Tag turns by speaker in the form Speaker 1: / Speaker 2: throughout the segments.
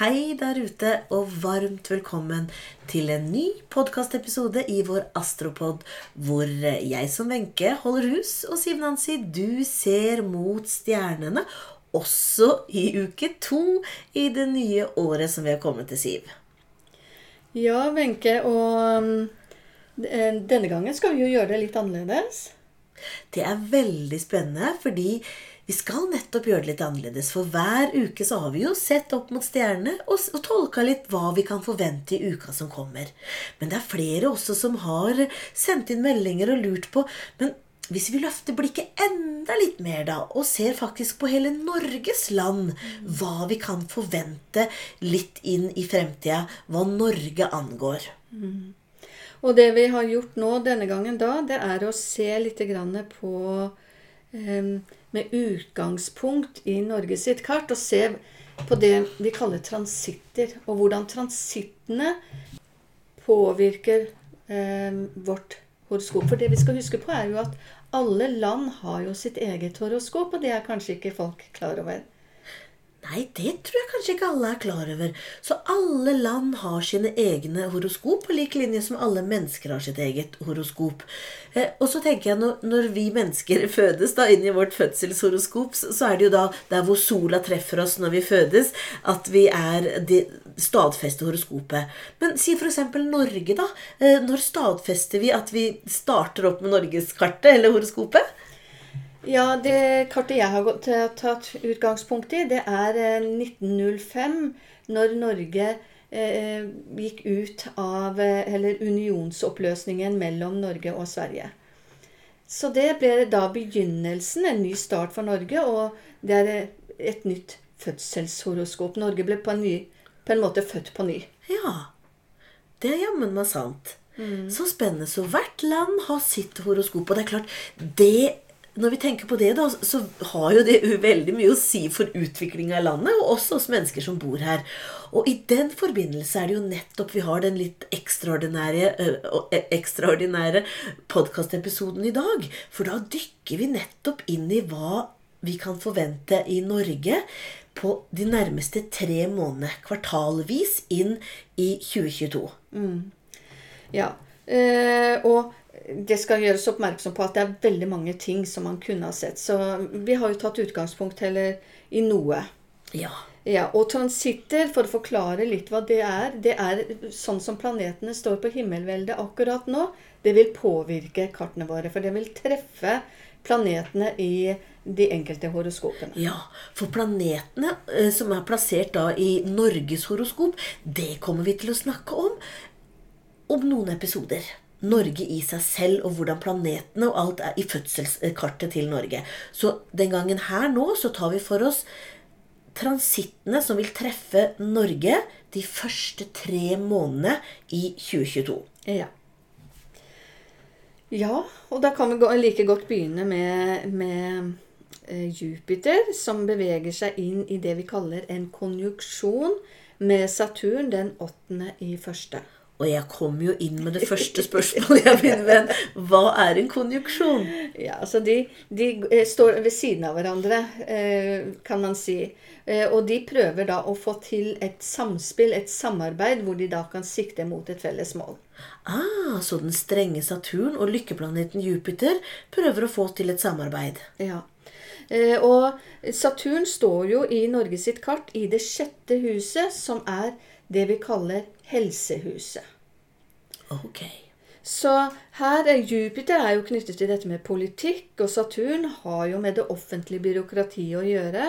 Speaker 1: Hei der ute, og varmt velkommen til en ny podkastepisode i vår Astropod, hvor jeg som Wenche holder hus, og Siv Nancy, du ser mot stjernene, også i uke to i det nye året som vi har kommet til, Siv.
Speaker 2: Ja, Wenche, og um, denne gangen skal vi jo gjøre det litt annerledes.
Speaker 1: Det er veldig spennende, fordi vi skal nettopp gjøre det litt annerledes, for hver uke så har vi jo sett opp mot stjernene og, og tolka litt hva vi kan forvente i uka som kommer. Men det er flere også som har sendt inn meldinger og lurt på Men hvis vi løfter blikket enda litt mer, da, og ser faktisk på hele Norges land, hva vi kan forvente litt inn i fremtida, hva Norge angår.
Speaker 2: Mm. Og det vi har gjort nå denne gangen da, det er å se litt på um, med utgangspunkt i Norge sitt kart og se på det vi kaller transitter, og hvordan transittene påvirker eh, vårt horoskop. For det vi skal huske på, er jo at alle land har jo sitt eget horoskop, og det er kanskje ikke folk klar over.
Speaker 1: Nei, det tror jeg kanskje ikke alle er klar over. Så alle land har sine egne horoskop, på lik linje som alle mennesker har sitt eget horoskop. Eh, og så tenker jeg når, når, vi mennesker fødes da inn i vårt fødselshoroskop, så, er det jo da der hvor sola treffer oss når vi fødes, at vi er det stadfeste horoskopet. Men si f.eks. Norge, da. Eh, når stadfester vi at vi starter opp med norgeskartet eller horoskopet?
Speaker 2: Ja, det kartet jeg har tatt utgangspunkt i, det er 1905, eh, når Norge eh, gikk ut av eh, Eller unionsoppløsningen mellom Norge og Sverige. Så det ble da begynnelsen, en ny start for Norge, og det er eh, et nytt fødselshoroskop. Norge ble på en, ny, på en måte født på ny.
Speaker 1: Ja. Det er jammen meg sant. Mm. Så spennende. Så hvert land har sitt horoskop. Og det er klart, det når vi tenker på det, da, så har jo det veldig mye å si for utviklinga i landet, og også oss mennesker som bor her. Og i den forbindelse er det jo nettopp vi har den litt ekstraordinære, øh, ekstraordinære podkastepisoden i dag. For da dykker vi nettopp inn i hva vi kan forvente i Norge på de nærmeste tre månedene, kvartalvis inn i 2022. Mm.
Speaker 2: Ja, eh, og det skal gjøres oppmerksom på at det er veldig mange ting som man kunne ha sett. Så vi har jo tatt utgangspunkt heller i noe.
Speaker 1: Ja.
Speaker 2: ja. Og transitter, for å forklare litt hva det er Det er sånn som planetene står på himmelveldet akkurat nå. Det vil påvirke kartene våre. For det vil treffe planetene i de enkelte horoskopene.
Speaker 1: Ja, for planetene eh, som er plassert da i Norges horoskop, det kommer vi til å snakke om om noen episoder. Norge i seg selv og hvordan planetene og alt er i fødselskartet til Norge. Så den gangen her nå så tar vi for oss transittene som vil treffe Norge de første tre månedene i 2022.
Speaker 2: Ja. Ja, og da kan vi like godt begynne med, med eh, Jupiter, som beveger seg inn i det vi kaller en konjuksjon med Saturn den åttende i første.
Speaker 1: Og jeg kom jo inn med det første spørsmålet, jeg, min venn. Hva er en konjuksjon?
Speaker 2: Ja, altså de, de, eh, står ved siden av hverandre, eh, kan man si. Eh, og de prøver da å få til et samspill, et samarbeid, hvor de da kan sikte mot et felles mål.
Speaker 1: Ah, Så den strenge Saturn og lykkeplaneten Jupiter prøver å få til et samarbeid?
Speaker 2: Ja. Og Saturn står jo i Norge sitt kart i det sjette huset, som er det vi kaller helsehuset.
Speaker 1: Ok.
Speaker 2: Så her er Jupiter er jo knyttet til dette med politikk, og Saturn har jo med det offentlige byråkratiet å gjøre.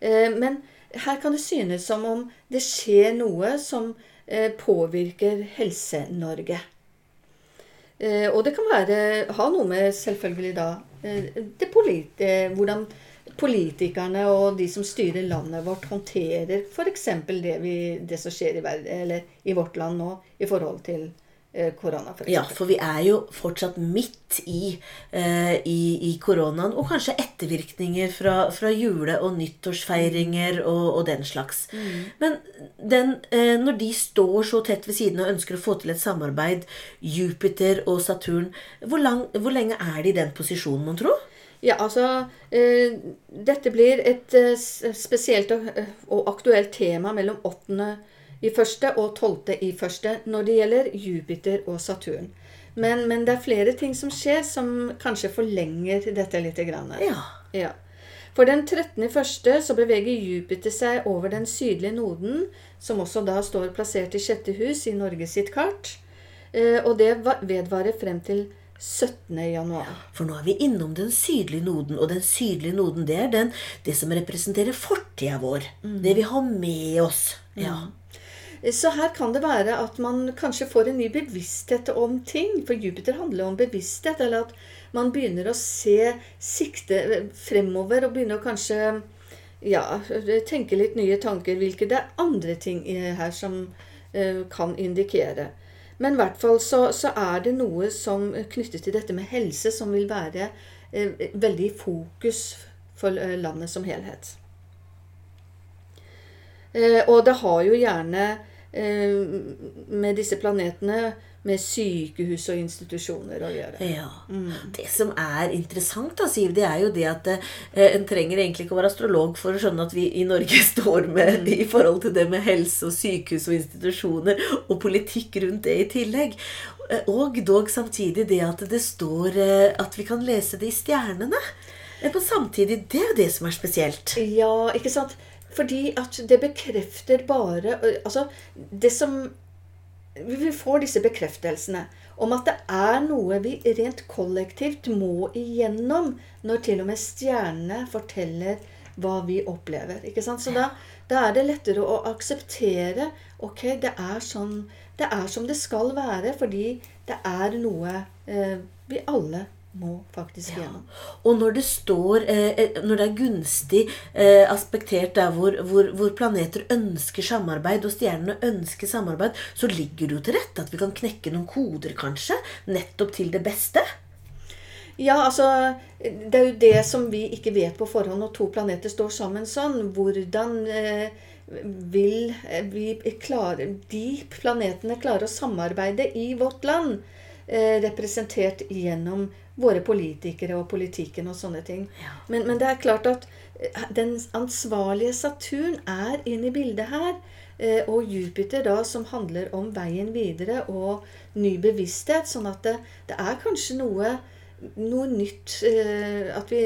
Speaker 2: Eh, men her kan det synes som om det skjer noe som eh, påvirker Helse-Norge. Eh, og det kan være, ha noe med selvfølgelig da det politi hvordan politikerne og de som styrer landet vårt, håndterer f.eks. Det, det som skjer i, verden, i, vårt land nå i forhold til eh, korona. For
Speaker 1: ja, for vi er jo fortsatt midt i, eh, i, i koronaen, og kanskje ettervirkninger fra, fra jule- og nyttårsfeiringer og, og den slags. Mm. Men den, eh, når de står så tett ved siden og ønsker å få til et samarbeid, Jupiter og Saturn, hvor, lang, hvor lenge er de i den posisjonen, mon tro?
Speaker 2: Ja, altså eh, Dette blir et eh, spesielt og, eh, og, aktuelt tema mellom 8. i første og 12. i første når det gjelder Jupiter og Saturn. Men, men, det er flere ting som skjer, som kanskje forlenger dette litt. Grann.
Speaker 1: Ja.
Speaker 2: ja. For den 13. i første så beveger Jupiter seg over den sydlige noden, som også da står plassert i sjette hus i Norge sitt kart. Og det vedvarer frem til 17. januar.
Speaker 1: For nå er vi innom den sydlige noden, og den sydlige noden det er den, det som representerer fortida vår. Mm. Det vi har med oss. Ja.
Speaker 2: Mm. Så her kan det være at man kanskje får en ny bevissthet om ting. For Jupiter handler om bevissthet. Eller at man begynner å se, sikte fremover og begynner å kanskje ja, tenke litt nye tanker. Hvilke det er andre ting her som uh, kan indikere. Men i hvert fall så, så, er det noe som knyttet til dette med helse, som vil være eh, veldig i fokus for eh, landet som helhet. Eh, og det har jo gjerne eh, med disse planetene med sykehus og institusjoner å gjøre.
Speaker 1: Ja. Mm. Det som er interessant, da, Siv, det er jo det at eh, en trenger egentlig ikke å være astrolog for å skjønne at vi i Norge står med mm. i forhold til det med helse og sykehus og institusjoner og politikk rundt det i tillegg. Eh, og dog samtidig det at det står eh, at vi kan lese det i stjernene. Men på samtidig, det er jo det som er spesielt.
Speaker 2: Ja, ikke sant? Fordi at det bekrefter bare Altså, det som vi får disse bekreftelsene om at det er noe vi rent kollektivt må igjennom når til og med stjernene forteller hva vi opplever. ikke sant? Så da, da er det lettere å akseptere ok, det er, sånn, det er som det skal være, fordi det er noe eh, vi alle må faktisk gjennom.
Speaker 1: Ja. Og når det står eh, eh, Når det er gunstig eh, aspektert der hvor, hvor, hvor, planeter ønsker samarbeid, og stjernene ønsker samarbeid, så ligger det jo til rette at vi kan knekke noen koder, kanskje, nettopp til det beste.
Speaker 2: Ja, altså Det er jo det som vi ikke vet på forhånd når to planeter står sammen sånn. Hvordan eh, vil eh, vi klare De planetene klare å samarbeide i vårt land? Eh, representert gjennom våre politikere og politikken og sånne ting. Ja. Men, men, det er klart at eh, den ansvarlige Saturn er inne i bildet her. Eh, og Jupiter, da, som handler om veien videre og ny bevissthet. Sånn at det, det er kanskje noe, noe nytt eh, At vi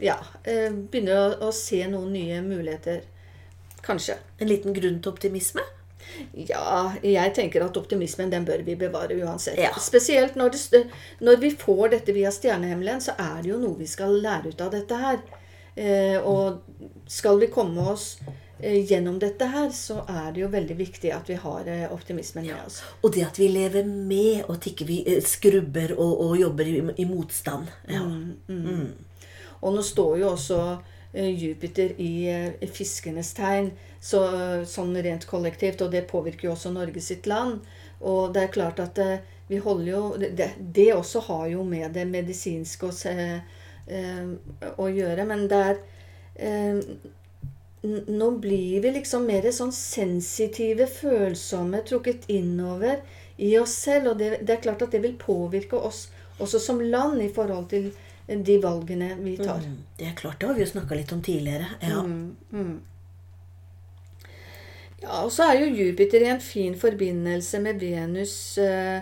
Speaker 2: ja, begynner å, å se noen nye muligheter. Kanskje.
Speaker 1: En liten grunn til optimisme?
Speaker 2: Ja, jeg tenker at optimismen den bør vi bevare uansett. Ja. Spesielt når, det, når, vi får dette via stjernehimmelen, så er det jo noe vi skal lære ut av dette her. Eh, og skal vi komme oss eh, gjennom dette her, så er det jo veldig viktig at vi har eh, optimismen med oss.
Speaker 1: Og det at vi lever med, og at ikke vi eh, skrubber og, og jobber i, i, motstand. Ja. Mm, mm.
Speaker 2: Mm. Og nå står jo også Jupiter i, i fiskenes tegn. Så, sånn rent kollektivt. Og det påvirker jo også Norge sitt land. Og det er klart at eh, vi holder jo Det, det også har jo med det medisinske å, se, eh, å gjøre. Men det er eh, Nå blir vi liksom mer sånn sensitive, følsomme, trukket innover i oss selv. Og det, det er klart at det vil påvirke oss også som land i forhold til de valgene vi tar. Mm,
Speaker 1: det er klart, det har vi jo snakka litt om tidligere. Ja. Mm, mm.
Speaker 2: Ja, og så er jo Jupiter i en fin forbindelse med Venus, eh,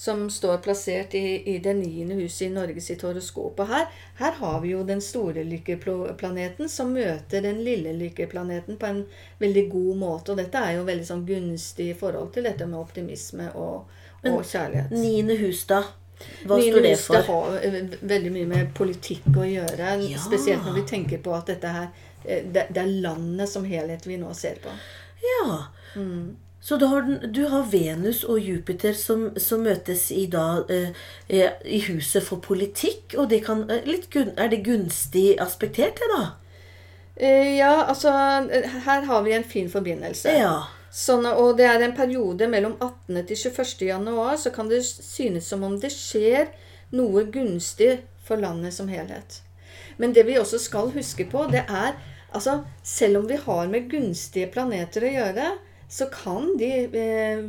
Speaker 2: som står plassert i, i det niende huset i Norge sitt horoskop. Og her, her har vi jo den store lykkeplaneten som møter den lille lykkeplaneten på en veldig god måte. Og dette er jo veldig sånn gunstig i forhold til dette med optimisme og, og kjærlighet.
Speaker 1: Niende hus, da? Hva står det for?
Speaker 2: Har eh, veldig mye med politikk å gjøre. Ja. Spesielt når vi tenker på at dette her, eh, det, det er landet som helhet vi nå ser på.
Speaker 1: Ja. Mm. Så du har, du har, Venus og Jupiter som, som møtes i, da, eh, eh i huset for politikk. Og det kan, litt, er det gunstig aspektert, det, da?
Speaker 2: Eh, ja, altså Her har vi en fin forbindelse.
Speaker 1: Ja.
Speaker 2: Sånn, og det er en periode mellom 18. til 21. januar, så kan det synes som om det skjer noe gunstig for landet som helhet. Men det vi også skal huske på, det er Altså, selv om vi har med gunstige planeter å gjøre, så kan de eh,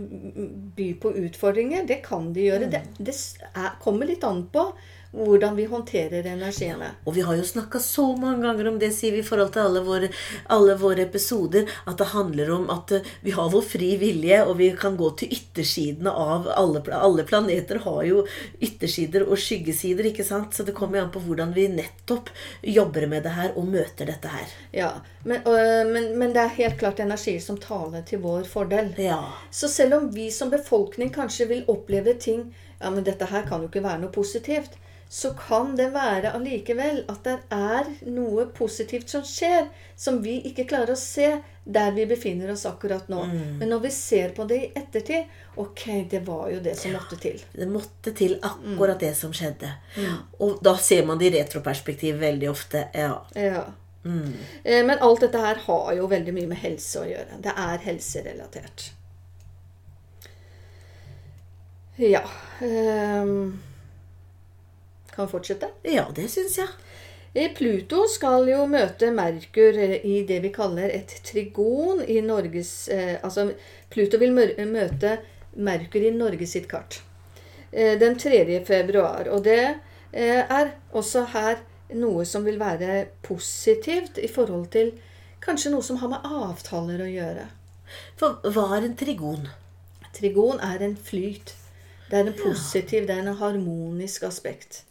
Speaker 2: by på utfordringer. Det kan de gjøre. Mm. Det, det er, kommer litt an på hvordan vi håndterer energiene.
Speaker 1: Og vi har jo snakka så mange ganger om det, sier vi, i forhold til alle våre, alle våre episoder, at det handler om at eh, vi har vår fri vilje, og vi kan gå til yttersidene av alle, alle planeter har jo yttersider og skyggesider, ikke sant? Så det kommer jo an på hvordan vi nettopp jobber med det her og møter dette her.
Speaker 2: Ja, men, øh, men, men det er helt klart energier som taler til vår fordel.
Speaker 1: Ja.
Speaker 2: Så selv om vi som befolkning kanskje vil oppleve ting ja, men dette her kan jo ikke være noe positivt, så kan det være allikevel at det er noe positivt som skjer, som vi ikke klarer å se der vi befinner oss akkurat nå. Men når vi ser på det i ettertid Ok, det var jo det som måtte til.
Speaker 1: Det måtte til akkurat det som skjedde. Og da ser man det i retroperspektiv veldig ofte. Ja.
Speaker 2: Ja. Eh, Men alt dette her har jo veldig mye med helse å gjøre. Det er helserelatert. Ja ehm, Kan fortsette?
Speaker 1: ja, det syns jeg.
Speaker 2: Eh, Pluto skal jo møte Merkur eh, i det vi kaller et trigon i Norges eh, Altså, Pluto vil møte Merkur i Norges sitt kart den 3. februar. Og det er også her noe som vil være positivt i forhold til kanskje noe som har med avtaler å gjøre.
Speaker 1: For hva er en trigon?
Speaker 2: Trigon er en flyt. Det er en positiv, det er en harmonisk aspekt.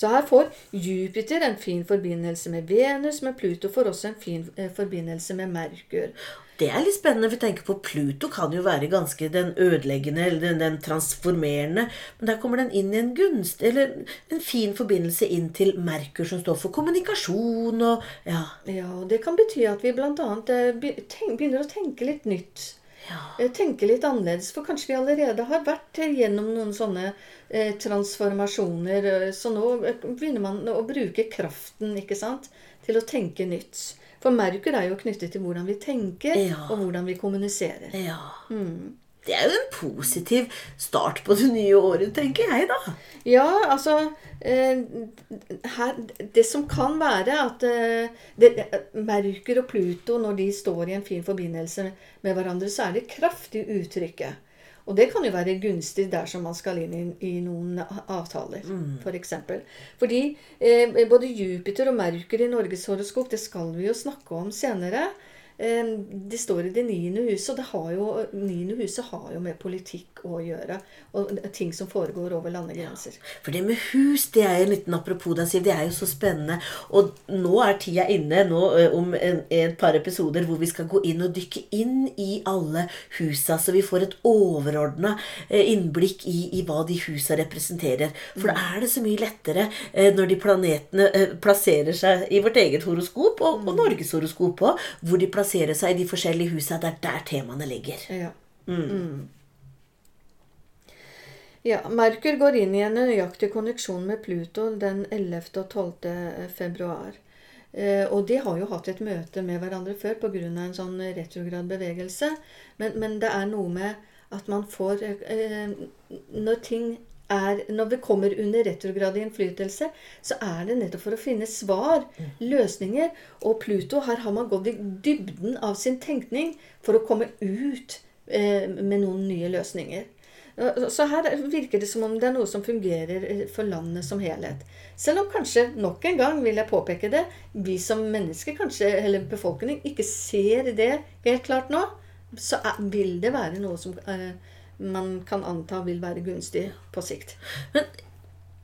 Speaker 2: Så her får Jupiter en fin forbindelse med Venus, men Pluto får også en fin eh, forbindelse med Merkur.
Speaker 1: Det er litt spennende, for tenker på Pluto kan jo være ganske den ødeleggende eller den, den transformerende. Men der kommer den inn i en gunst, eller en fin forbindelse inn til Merkur, som står for kommunikasjon og Ja.
Speaker 2: Ja, Det kan bety at vi bl.a. begynner å tenke litt nytt.
Speaker 1: Ja.
Speaker 2: Eh, Tenke litt annerledes, for kanskje vi allerede har vært gjennom noen sånne eh, transformasjoner. eh, Så nå eh, begynner man å bruke kraften ikke sant, til å tenke nytt. For Merkur er jo knyttet til hvordan vi tenker,
Speaker 1: Ja.
Speaker 2: og hvordan vi kommuniserer.
Speaker 1: ja. Det er jo en positiv start på det nye året, tenker jeg, da.
Speaker 2: Ja, altså eh, her, Det som kan være at eh, det, Merkur og Pluto, når de står i en fin forbindelse med hverandre, så er det kraftig uttrykket. Og det kan jo være gunstig dersom man skal inn i, i noen avtaler, for f.eks. For Fordi eh, både Jupiter og Merkur i Norges horoskop, det skal vi jo snakke om senere. Det står i det niende huset, og det har jo, niende huset har jo med politikk å gjøre. Og ting som foregår over landegrenser.
Speaker 1: For det med hus, det er jo en liten apropos der, Siv. Det er jo så spennende. Og nå er tida inne, nå om en, et par episoder, hvor vi skal gå inn og dykke inn i alle husa, så vi får et overordna innblikk i, i hva de husa representerer. For da er det så mye lettere når de planetene plasserer seg i vårt eget horoskop, og, og Norges horoskop òg, hvor de plasserer seg i de forskjellige husa. Det er der temaene ligger.
Speaker 2: Ja. Mm. Ja, Merkur går inn i en nøyaktig konneksjon med Pluto den 11. og 12. februar. Eh, og de har jo hatt et møte med hverandre før pga. en sånn retrograd bevegelse. Men, men det er noe med at man får eh, Når ting er Når vi kommer under retrograd innflytelse, så er det nettopp for å finne svar, løsninger. Og Pluto, her har man gått i dybden av sin tenkning for å komme ut eh, med noen nye løsninger. Så her virker det som om det er noe som fungerer eh, for landet som helhet. Selv om kanskje, nok en gang vil jeg påpeke det, vi som mennesker, kanskje, eller befolkning, ikke ser det helt klart nå, så er, vil det være noe som eh, man kan anta vil være gunstig på sikt.
Speaker 1: Men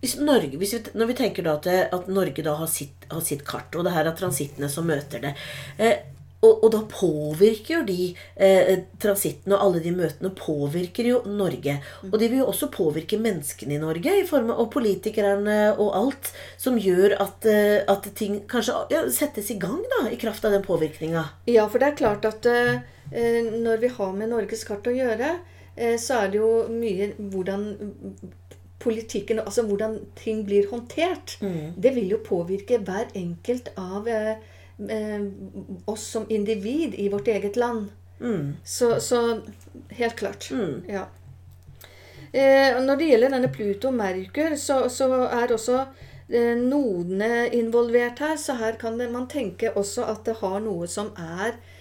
Speaker 1: hvis Norge, hvis vi, når vi tenker da at, at Norge da har sitt, har sitt kart, og det her er transittene som møter det eh, og, og da påvirker jo de eh, transittene og alle de møtene påvirker jo Norge. Og de vil jo også påvirke menneskene i Norge, i form av og politikerne og alt, som gjør at, eh, at ting kanskje ja, settes i gang da, i kraft av den påvirkninga.
Speaker 2: Ja, for det er klart at eh, eh, når vi har med Norges kart å gjøre, eh, så er det jo mye hvordan politikken, altså hvordan ting blir håndtert. Det vil jo påvirke hver enkelt av eh, eh, oss som individ i vårt eget land. Så, så helt klart. Ja. Eh, når det gjelder denne Pluto og Merkur, så, så er også eh, nodene involvert her. Så her kan det, man tenke også at det har noe som er eh,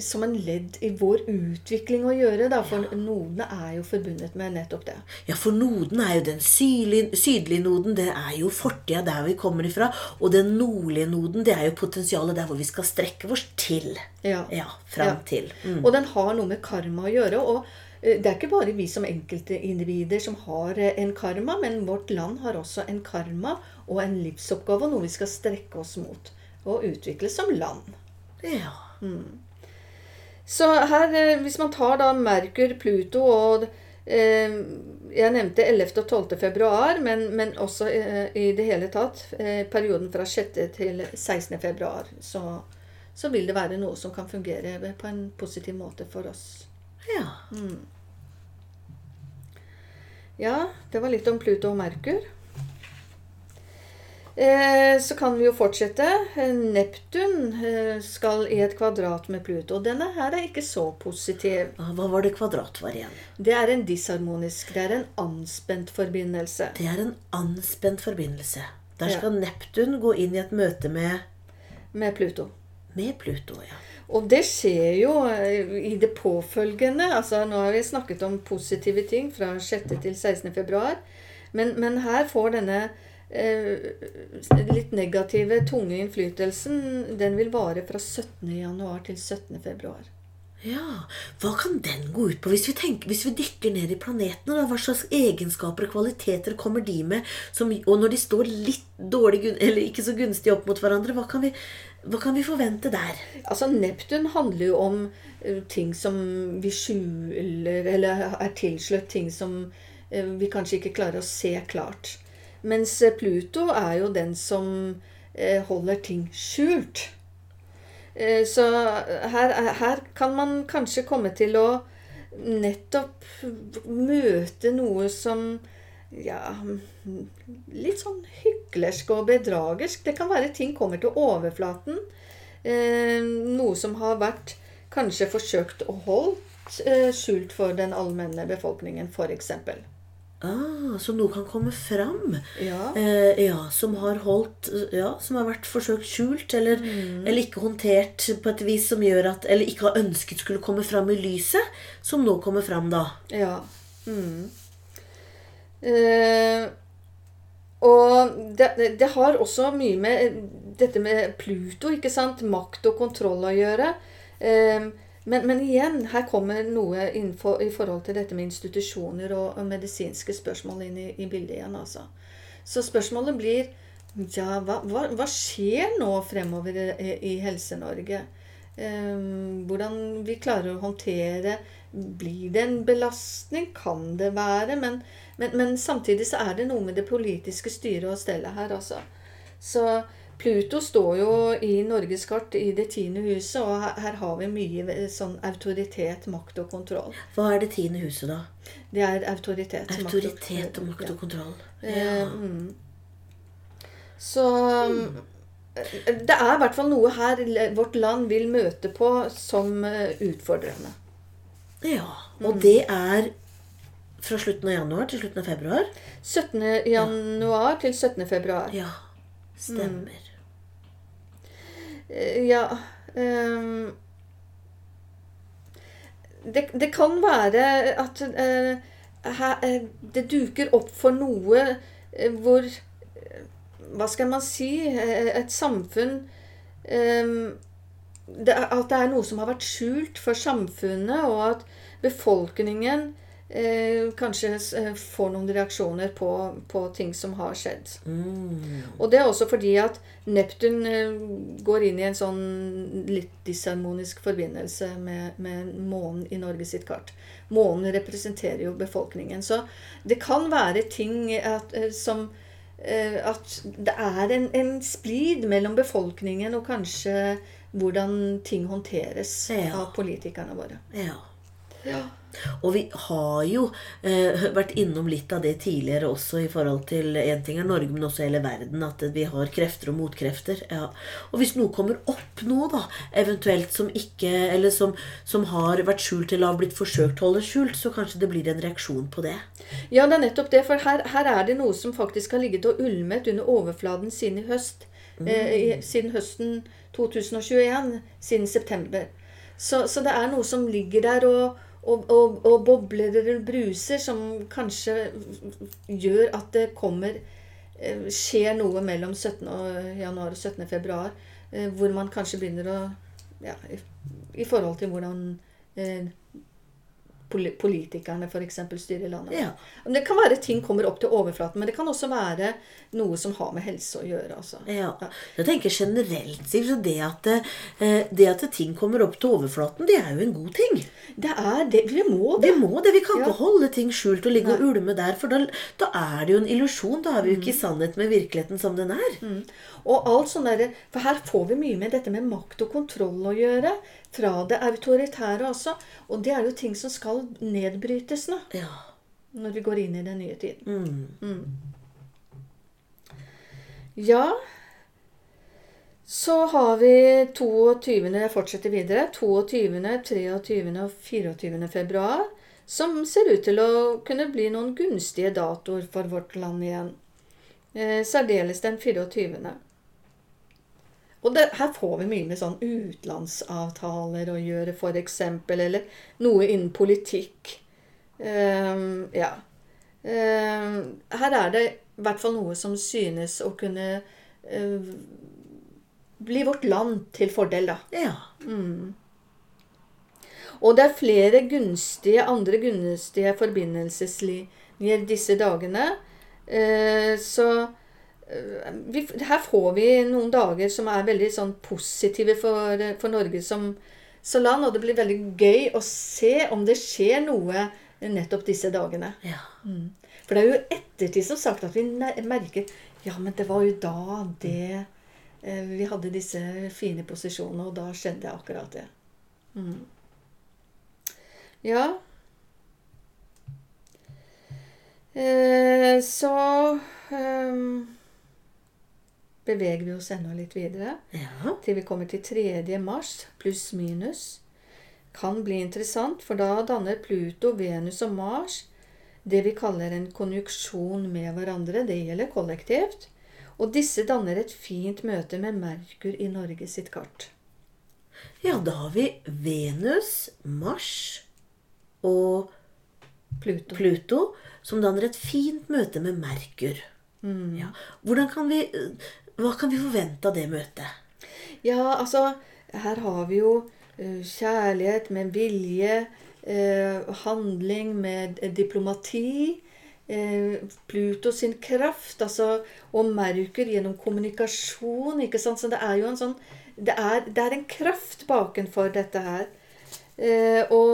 Speaker 2: som en ledd i vår utvikling å gjøre, da, for nodene er jo forbundet med nettopp det.
Speaker 1: Ja, for noden er jo den sydlige, sydlige noden. Det er jo fortida der vi kommer ifra. Og den nordlige noden, det er jo potensialet der hvor vi skal strekke oss til.
Speaker 2: Ja.
Speaker 1: Ja, fram
Speaker 2: Ja.
Speaker 1: til. Mm.
Speaker 2: Og den har noe med karma å gjøre. og eh, det er ikke bare vi som enkeltindivider som har eh, en karma, men vårt land har også en karma og en livsoppgave, og noe vi skal strekke oss mot og utvikle som land.
Speaker 1: Ja.
Speaker 2: Så her, eh, hvis man tar da Merkur, Pluto og eh, Jeg nevnte 11. og 12. februar, men, men også eh, i det hele tatt eh, perioden fra 6. til 16. februar, så, så vil det være noe som kan fungere på en positiv måte for oss.
Speaker 1: ja.
Speaker 2: Ja, det var litt om Pluto og Merkur. Eh, så kan vi jo fortsette. Eh, Neptun eh, skal i et kvadrat med Pluto. Denne her er ikke så positiv.
Speaker 1: Ah, Hva var det kvadrat var igjen?
Speaker 2: Det er en disharmonisk. Det er en anspent forbindelse.
Speaker 1: Det er en anspent forbindelse. Der
Speaker 2: Ja.
Speaker 1: skal Neptun gå inn i et møte med,
Speaker 2: Med Pluto.
Speaker 1: med Pluto. Ja.
Speaker 2: Og det skjer jo i det påfølgende. altså Nå har vi snakket om positive ting fra 6. til 16. februar. Men, men her får denne litt negative, tunge innflytelsen Den vil vare fra 17. januar til 17. februar.
Speaker 1: Ja, Hva kan den gå ut på? Hvis vi, tenker, hvis vi dykker ned i planetene, da, hva slags egenskaper og kvaliteter kommer de med? Som, og når de står litt dårlig, eller ikke så gunstig opp mot hverandre, hva kan vi, hva kan vi forvente der?
Speaker 2: Altså Neptun handler jo om eh, ting som vi skjuler, eller er tilslørt ting som eh, vi kanskje ikke klarer å se klart. Mens eh, Pluto er jo den som eh, holder ting skjult. Eh, Så her, er- her kan man kanskje komme til å nettopp møte noe som ja, litt sånn hyklersk og bedragersk. Det kan være ting kommer til overflaten. Noe som har vært kanskje forsøkt å holdt skjult for den allmenne befolkningen, f.eks.
Speaker 1: Ah, så noe kan komme fram.
Speaker 2: Ja.
Speaker 1: Eh, ja, som har holdt Ja, som har vært forsøkt skjult, eller, eller ikke håndtert på et vis som gjør at Eller ikke har ønsket skulle komme fram i lyset, som nå kommer fram, da.
Speaker 2: Ja. Mm. Eh, og det, det- det har også mye med dette med Pluto, ikke sant? Makt og kontroll å gjøre. Eh, men, men igjen, her kommer noe innenfor, i forhold til dette med institusjoner og, og medisinske spørsmål inn i, i bildet igjen. altså. Så spørsmålet blir ja, hva, hva, hva skjer nå fremover i, i Helse-Norge? Um, hvordan vi klarer å håndtere Blir det en belastning? Kan det være? Men, men, men samtidig så er det noe med det politiske styret og stellet her, altså. Så Pluto står jo i Norges kart i det tiende huset, og her, her har vi mye sånn autoritet, makt og kontroll.
Speaker 1: Hva er det tiende huset, da?
Speaker 2: Det er autoritet.
Speaker 1: Autoritet og makt og kontroll.
Speaker 2: Ja.
Speaker 1: Ja.
Speaker 2: mm. Så eh, det er i hvert fall noe her vårt land vil møte på som eh, utfordrende.
Speaker 1: ja. Og det er fra slutten av januar til slutten av februar?
Speaker 2: 17. januar til 17. februar.
Speaker 1: Ja. Stemmer.
Speaker 2: Eh, Ja um, det, det kan være at uh, her, eh, det duker opp for noe uh, hvor eh, Hva skal man si? eh, Et samfunn um, det, At det er noe som har vært skjult for samfunnet, og at befolkningen eh, kanskje eh, får noen reaksjoner på, på ting som har skjedd.
Speaker 1: Mm.
Speaker 2: Og det er også fordi at Neptun eh, går inn i en sånn litt disharmonisk forbindelse med, med månen i Norge sitt kart. Månen representerer jo befolkningen. Så det kan være ting at, eh, som At det er en, en splid mellom befolkningen og kanskje hvordan ting håndteres
Speaker 1: Ja.
Speaker 2: av politikerne våre.
Speaker 1: Ja.
Speaker 2: Ja.
Speaker 1: Og vi har jo eh, vært innom litt av det tidligere også i forhold til en ting er Norge, men også hele verden. At vi har krefter og motkrefter. Ja. Og hvis noe kommer opp nå, da, eventuelt som ikke Eller som, som har vært skjult eller har blitt forsøkt holdt skjult, så kanskje det blir en reaksjon på det.
Speaker 2: Ja, det er nettopp det. For her, her er det noe som faktisk har ligget og ulmet under overfladen siden i høst. Eh, siden høsten 2021. Siden september. Så, så det er noe som ligger der og, og, og, og bobler eller bruser, som kanskje gjør at det kommer eh, Skjer noe mellom 17. Og januar og 17. februar, eh, hvor man kanskje begynner å ja, i, forhold til hvordan eh, politikerne f.eks. styrer landet.
Speaker 1: Ja.
Speaker 2: Det kan være ting kommer opp til overflaten, men det kan også være noe som har med helse å gjøre. Altså.
Speaker 1: Ja. Jeg tenker generelt, det at, eh, det at ting kommer opp til overflaten, det er jo en god ting.
Speaker 2: Det er det. Vi må det.
Speaker 1: Vi må det. Vi kan
Speaker 2: Ja.
Speaker 1: ikke holde ting skjult og ligge og ulme der, for da, da er det jo en illusjon. Da er vi jo ikke i sannhet med virkeligheten som den er.
Speaker 2: Og alt sånn For her får vi mye med dette med makt og kontroll å gjøre. Fra det autoritære også. Og det er jo ting som skal nedbrytes nå.
Speaker 1: Ja.
Speaker 2: Når vi går inn i den nye tiden.
Speaker 1: Mm.
Speaker 2: Ja. Så har vi 22. Jeg fortsetter videre. 22., 23. og 24. februar. Som ser ut til å kunne bli noen gunstige datoer for vårt land igjen. Eh, særdeles den 24. Og det, her får vi mye med sånn utenlandsavtaler å gjøre, f.eks. Eller noe innen politikk. Um, ja. Um, her er det i hvert fall noe som synes å kunne eh, bli vårt land til fordel, da.
Speaker 1: ja.
Speaker 2: Og det er flere gunstige, andre gunstige forbindelseslinjer disse dagene. Uh, så vi, her får vi noen dager som er veldig sånn positive for, for Norge som, som land. Og det blir veldig gøy å se om det skjer noe nettopp disse dagene.
Speaker 1: ja.
Speaker 2: For det er jo ettertid som sagt at vi merker Ja, men det var jo da det eh, Vi hadde disse fine posisjonene, og da skjedde akkurat det. Mm. Ja. Eh, så ehm, beveger vi oss enda litt videre
Speaker 1: ja.
Speaker 2: til vi kommer til 3. mars, pluss minus. Kan bli interessant, for da danner Pluto, Venus og Mars det vi kaller en konjuksjon med hverandre. Det gjelder kollektivt. Og disse danner et fint møte med Merkur i Norge sitt kart.
Speaker 1: Ja, da har vi Venus, Mars og
Speaker 2: Pluto.
Speaker 1: Pluto, som danner et fint møte med Merkur. Ja. Hvordan kan vi, hva kan vi forvente av det møtet?
Speaker 2: Ja, altså Her har vi jo kjærlighet med vilje, handling med diplomati. Pluto sin kraft, altså, og Merkur gjennom kommunikasjon. ikke sant? Så det er jo en sånn Det er, det er en kraft bakenfor dette her. Og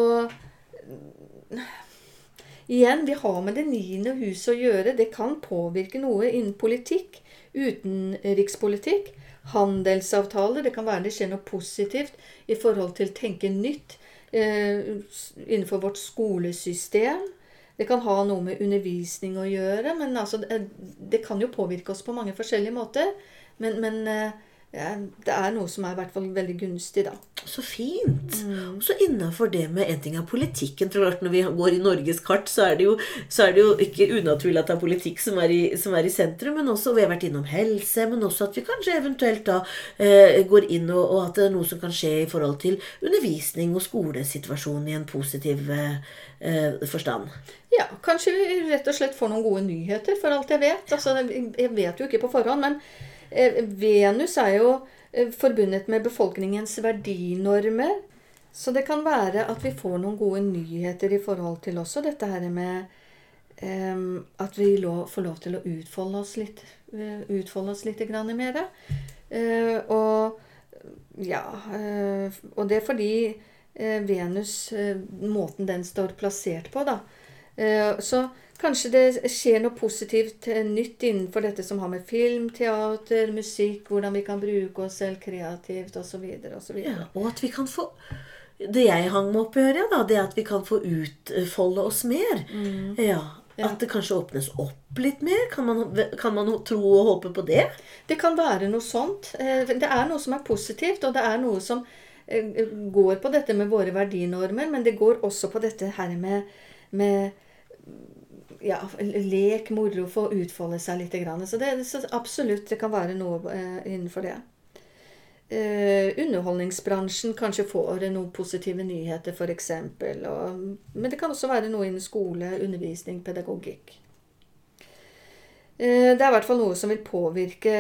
Speaker 2: Igjen, vi har med det niende huset å gjøre. Det kan påvirke noe innen politikk, utenrikspolitikk, handelsavtaler. Det kan være det skjer noe positivt i forhold til tenke nytt eh, innenfor vårt skolesystem. Det kan ha noe med undervisning å gjøre, men altså, det, det kan jo påvirke oss på mange forskjellige måter. Men, men eh, det er noe som er i hvert fall veldig gunstig, da.
Speaker 1: Så fint. Og så innafor det med en ting av politikken. tror jeg Når vi går i Norges kart, så er det jo, så er det jo ikke unaturlig at det er politikk som er, i, som er i sentrum. Men også vi har vært innom helse, men også at vi kanskje eventuelt da eh, går inn og, og at det er noe som kan skje i forhold til undervisning og skolesituasjon i en positiv eh, forstand.
Speaker 2: Ja, kanskje vi rett og slett får noen gode nyheter, for alt jeg vet. Altså, jeg vet jo ikke på forhånd, men Venus er jo eh, forbundet med befolkningens verdinormer. Så det kan være at vi får noen gode nyheter i forhold til også dette her med um, at vi lov, får lov til å utfolde oss litt, eh, utfolde oss litt grann mer. Uh, og ja uh, Og det er fordi eh, Venus, eh, måten den står plassert på, da. Eh, Så kanskje det skjer noe positivt nytt innenfor dette som har med film, teater, musikk, hvordan vi kan bruke oss selv kreativt osv. osv.
Speaker 1: Ja, og at vi kan få Det jeg hang meg opp i øret, da, det er at vi kan få utfolde oss mer. Ja, At det kanskje åpnes opp litt mer. Kan man, kan man tro og håpe på det?
Speaker 2: Det kan være noe sånt. Eh, Det er noe som er positivt, og det er noe som eh, går på dette med våre verdinormer, men det går også på dette her med, med ja, lek, moro, få utfolde seg litt. Så, det, så absolutt, det kan være noe eh, innenfor det. eh, underholdningsbransjen kanskje får noen positive nyheter, f.eks. Men det kan også være noe innen skole, undervisning, pedagogikk. Eh, det er i hvert fall noe som vil påvirke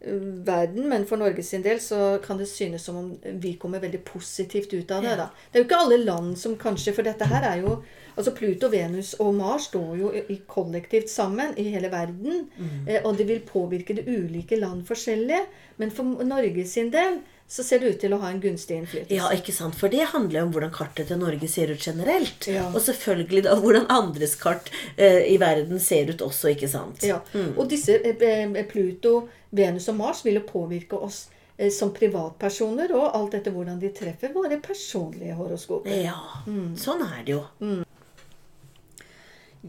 Speaker 2: verden, men for Norges del så kan det synes som om vi kommer veldig positivt ut av det. da. Det er jo ikke alle land som kanskje For dette her er jo Altså Pluto, Venus og Mars står jo i kollektivt sammen i hele verden. Mm. Og det vil påvirke de ulike land forskjellig. Men for Norges del så ser det ut til å ha en gunstig innflytelse.
Speaker 1: Ja, ikke sant? For det handler jo om hvordan kartet til Norge ser ut generelt. Ja. Og selvfølgelig da hvordan andres kart eh, i verden ser ut også, ikke sant?
Speaker 2: Ja, mm. Og disse eh, eh, Pluto, Venus og Mars vil jo påvirke oss eh, som privatpersoner og alt etter hvordan de treffer våre personlige horoskoper.
Speaker 1: Ja, mm. sånn er det jo. Mm.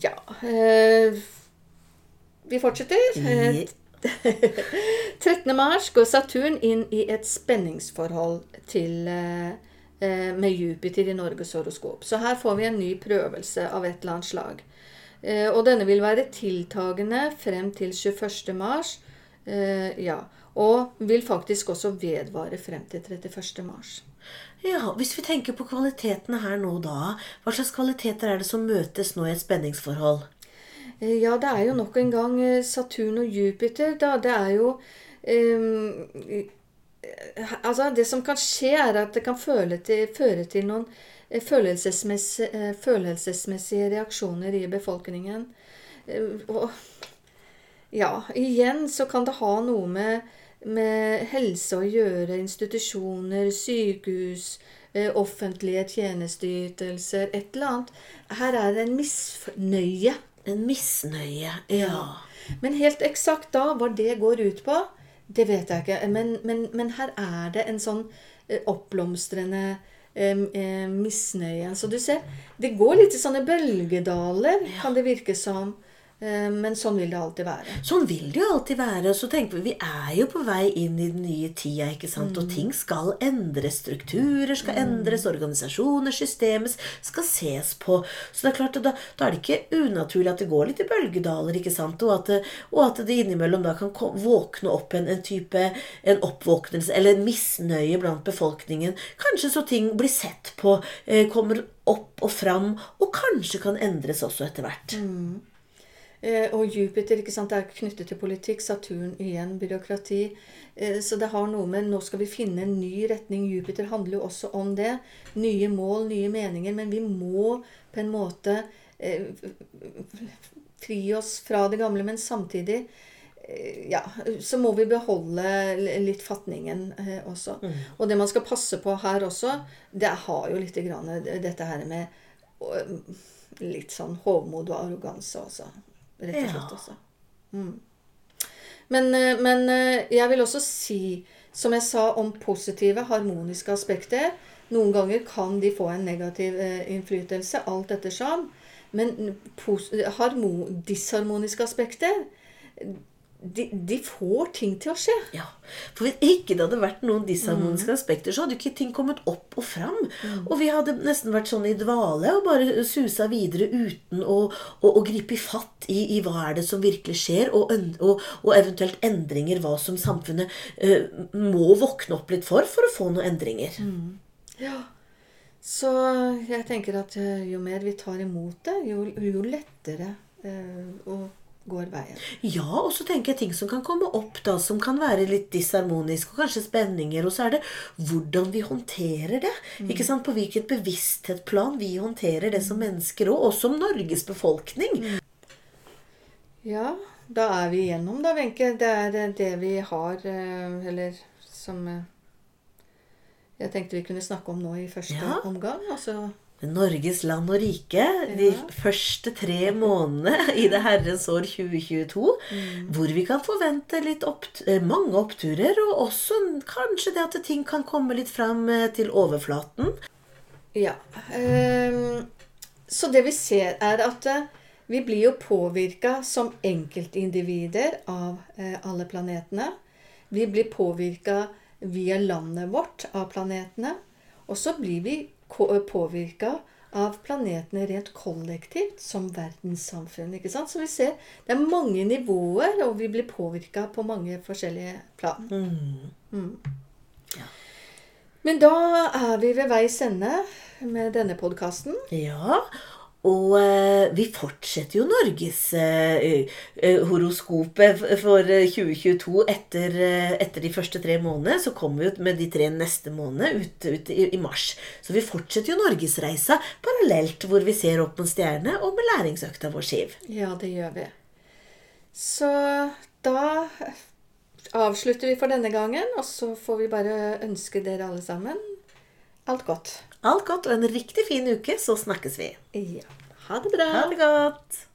Speaker 2: Ja eh, Vi fortsetter. I 13. mars går Saturn inn i et spenningsforhold til, eh, eh, med Jupiter i Norges horoskop. Så her får vi en ny prøvelse av et eller annet slag. Eh, og denne vil være tiltagende frem til 21. mars. ja, og vil faktisk også vedvare frem til 31. mars.
Speaker 1: Ja, Hvis vi tenker på kvalitetene her nå da, hva slags kvaliteter er det som møtes nå i et spenningsforhold?
Speaker 2: Eh, ja, det er jo nok en gang eh, Saturn og Jupiter, da. Det er jo um, Altså, det som kan skje, er at det kan til, føre til noen følelsesmessige, følelsesmessige reaksjoner i befolkningen. Og ja, igjen så kan det ha noe med, med helse å gjøre. Institusjoner, sykehus, offentlige tjenesteytelser, et eller annet. Her er det en misnøye
Speaker 1: en misnøye, ja.
Speaker 2: Men helt eksakt da hva det går ut på, det vet jeg ikke. Men, men, men her er det en sånn eh, oppblomstrende misnøye. Så du ser, det går litt i sånne bølgedaler, kan det virke som. Eh, men sånn vil det alltid være.
Speaker 1: Sånn vil det jo alltid være. Så tenker vi, vi er jo på vei inn i den nye tida, ikke sant? Mm. og ting skal endres. Strukturer skal mm. endres, organisasjoner, systemet skal ses på. Så det er klart, da, da, er det ikke unaturlig at det går litt i bølgedaler, ikke sant? Og at det, og at det innimellom da kan våkne opp en, en type en oppvåknelse eller en misnøye blant befolkningen. Kanskje så ting blir sett på, eh, kommer opp og fram, og kanskje kan endres også etter hvert. Mm.
Speaker 2: Eh, og Jupiter ikke sant, er knyttet til politikk. Saturn igjen byråkrati. Eh, så det har noe med Nå skal vi finne en ny retning. Jupiter handler jo også om det. Nye mål, nye meninger. Men vi må på en måte eh, fri oss fra det gamle, men samtidig ja, så må vi beholde litt fatningen også. Mm. Og det man skal passe på her også, det har jo litt grann, dette her med litt sånn hovmod og arroganse også rett og slett. Også. Mm. Men, eh, men, eh, jeg vil også si, som jeg sa om positive, harmoniske aspekter Noen ganger kan de få en negativ eh, innflytelse, alt ettersom. Men disharmoniske aspekter de, de, får ting til å skje.
Speaker 1: Ja, For hvis ikke det hadde vært noen disharmoniske mm. aspekter, så hadde ikke ting kommet opp og fram. Mm. Og vi hadde nesten vært sånn i dvale og bare susa videre uten å, å, å gripe fatt i, i, hva er det som virkelig skjer, og, og, og eventuelt endringer, hva som samfunnet uh, må våkne opp litt for for å få noen endringer. Mm.
Speaker 2: Ja, så jeg tenker at eh, jo mer vi tar imot det, jo, jo lettere uh, å går veien.
Speaker 1: Ja, og så tenker jeg ting som kan komme opp, da, som kan være litt disharmonisk, og kanskje spenninger. Og så er det hvordan vi håndterer det. Mm. ikke sant? På hvilket bevissthetsplan vi håndterer det som mennesker òg, og som Norges befolkning. Mm.
Speaker 2: Ja, da er vi igjennom, da, Wenche. Det er det vi har eh, Eller som eh, jeg tenkte vi kunne snakke om nå i første ja. omgang. altså
Speaker 1: Norges land og rike de første tre månedene i det herrens år 2022. Mm. Hvor vi kan forvente opp, eh, mange oppturer, og også kanskje det at ting kan komme litt fram eh, til overflaten.
Speaker 2: Ja. Um, så det vi ser, er at uh, vi blir jo påvirka som enkeltindivider av alle planetene. Vi blir påvirka via landet vårt av planetene. Og så blir vi påvirka av planetene rent kollektivt som verdenssamfunn. ikke sant? Så vi ser det er mange nivåer, og vi blir påvirka på mange forskjellige plan. Mm. Men da er vi ved veis ende med denne podkasten.
Speaker 1: Ja, og eh, vi fortsetter jo Norges eh, eh, for eh, 2022 etter, eh, etter de første tre månedene. Så kommer vi ut med de tre neste månedene ut, ut i, i mars. Så vi fortsetter jo norgesreisa parallelt, hvor vi ser opp mot stjernene og med læringsøkta vår, Siv.
Speaker 2: Ja, det gjør vi. Så da avslutter vi for denne gangen, og så får vi bare ønske dere alle sammen alt godt.
Speaker 1: Alt godt og en riktig fin uke, så snakkes vi.
Speaker 2: Ja. Ha det bra.
Speaker 1: Ha det godt.